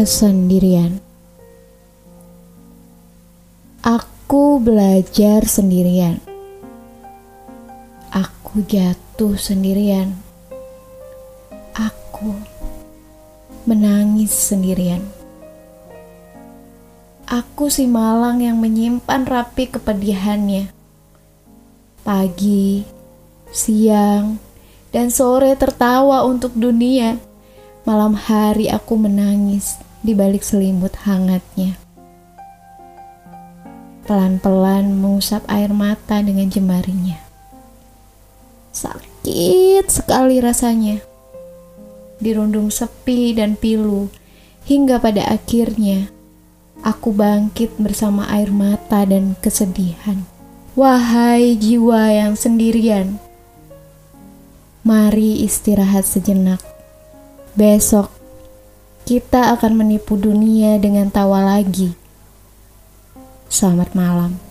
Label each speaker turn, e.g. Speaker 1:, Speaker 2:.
Speaker 1: Kesendirian. Aku belajar sendirian. Aku jatuh sendirian. Aku menangis sendirian. Aku si malang yang menyimpan rapi kepedihannya. Pagi, siang, dan sore tertawa untuk dunia. Malam hari aku menangis di balik selimut hangatnya. Pelan-pelan mengusap air mata dengan jemarinya. Sakit sekali rasanya. Dirundung sepi dan pilu, hingga pada akhirnya aku bangkit bersama air mata dan kesedihan. Wahai jiwa yang sendirian, mari istirahat sejenak. Besok kita akan menipu dunia dengan tawa lagi. Selamat malam.